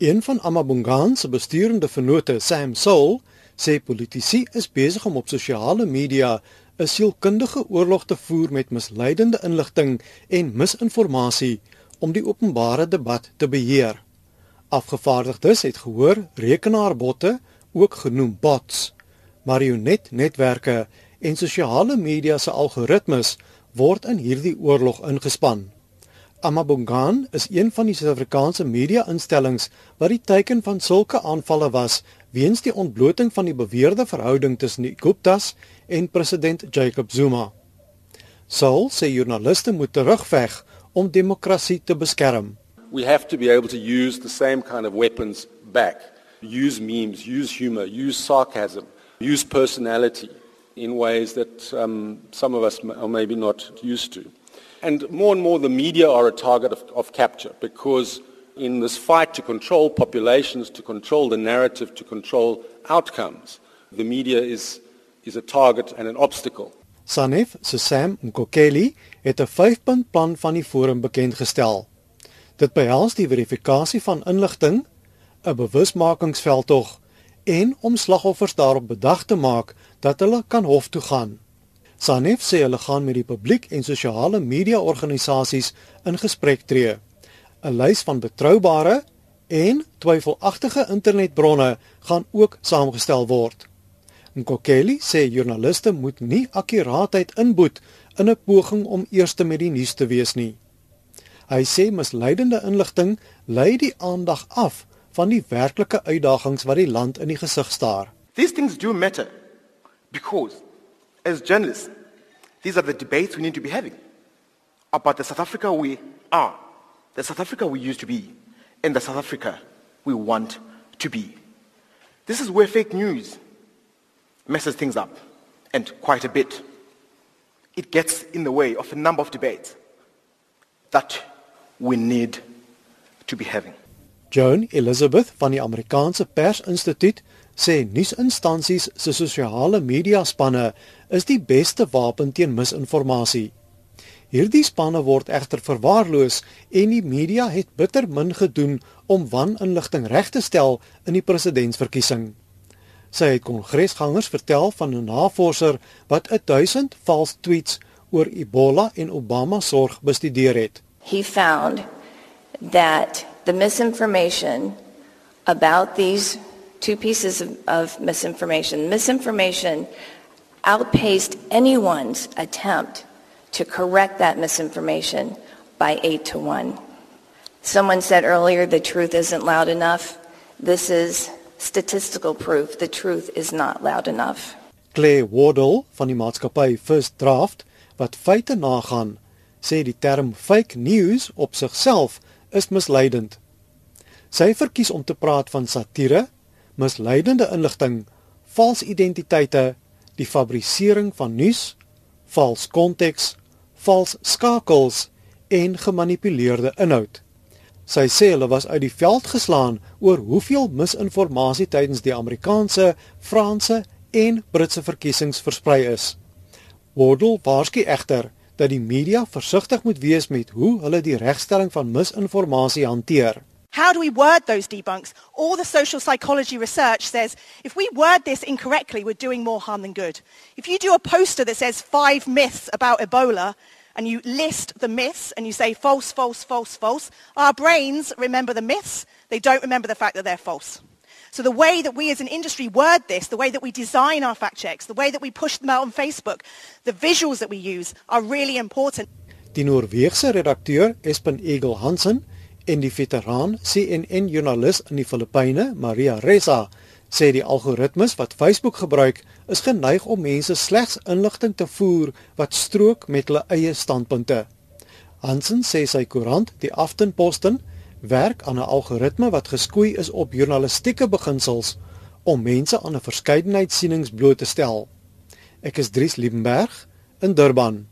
Een van Amabongan se besturende vennote, Sam Soul, sê politici is besig om op sosiale media 'n sielkundige oorlog te voer met misleidende inligting en misinformasie om die openbare debat te beheer. Afgevaardigdes het gehoor rekenaarbotte, ook genoem bots, marionetnetwerke en sosiale media se algoritmes word in hierdie oorlog ingespan. Amabongan is een van die Suid-Afrikaanse media-instellings wat die teiken van sulke aanvalle was weens die ontbloting van die beweerde verhouding tussen die Guptas en president Jacob Zuma. Saul sê joernaliste moet terugveg om demokrasie te beskerm. We have to be able to use the same kind of weapons back. Use memes, use humor, use sarcasm, use personality in ways that um, some of us are maybe not used to. And more and more the media are a target of, of capture because in this fight to control populations, to control the narrative, to control outcomes, the media is, is a target and an obstacle. Sanef Sam Mkokeli het 'n 5-punt plan van die forum bekend gestel. Dit behels die verifikasie van inligting, 'n bewusmakingsveldtog en om slagoffers daarop bedag te maak dat hulle kan hof toe gaan. Sanef sê hulle gaan met die publiek en sosiale media organisasies in gesprek tree. 'n Lys van betroubare en twyfelagtige internetbronne gaan ook saamgestel word. Nkokeli sê joernaliste moet nie akkuraatheid inboet in 'n poging om eerste met die nuus te wees nie. Hy sê misleidende inligting lei die aandag af van die werklike uitdagings wat die land in die gesig staar. These things do matter because as journalists these are the debates we need to be having about the South Africa we are, the South Africa we used to be and the South Africa we want to be. This is where fake news messes things up and quite a bit. It gets in the way of a number of debates that we need to be having. Joan Elizabeth van die Amerikaanse Persinstituut sê nuusinstansies se sosiale media spanne is die beste wapen teen misinformasie. Hierdie spanne word egter verwaarloos en die media het bitter min gedoen om waninligting reg te stel in die presidentsverkiesing. Sy het kongresgangers vertel van 'n navorser wat 1000 vals tweets oor Ebola en Obama sorg bestudeer het. He found that the misinformation about these two pieces of, of misinformation, misinformation outpaced anyone's attempt to correct that misinformation by eight to one. Someone said earlier the truth isn't loud enough. This is statistical proof the truth is not loud enough. Clay Wardle van die maatskappy First Draft wat feite nagaan, sê die term fake news op sigself is misleidend. Sy verkies om te praat van satire, misleidende inligting, vals identiteite, die fabrisering van nuus, vals konteks, vals skakels en gemanipuleerde inhoud. Sy sê hulle was uit die veld geslaan oor hoeveel misinformasie tydens die Amerikaanse, Franse en Britse verkiesings versprei is. Wardle waarsku egter dat die media versigtig moet wees met hoe hulle die regstelling van misinformasie hanteer. How do we word those debunks? All the social psychology research says if we word this incorrectly, we're doing more harm than good. If you do a poster that says five myths about Ebola and you list the myths and you say false, false, false, false, our brains remember the myths. They don't remember the fact that they're false. So the way that we as an industry word this, the way that we design our fact checks, the way that we push them out on Facebook, the visuals that we use are really important. Die Noorse redakteur Espen Eagle Hansen en die veteraan CNN joernalis in die Filippyne, Maria Ressa, sê die algoritmes wat Facebook gebruik is geneig om mense slegs inligting te voer wat strook met hulle eie standpunte. Hansen sê sy koerant, die Aftenposten, werk aan 'n algoritme wat geskoei is op journalistieke beginsels om mense aan 'n verskeidenheid sienings bloot te stel. Ek is Dries Liebenberg in Durban.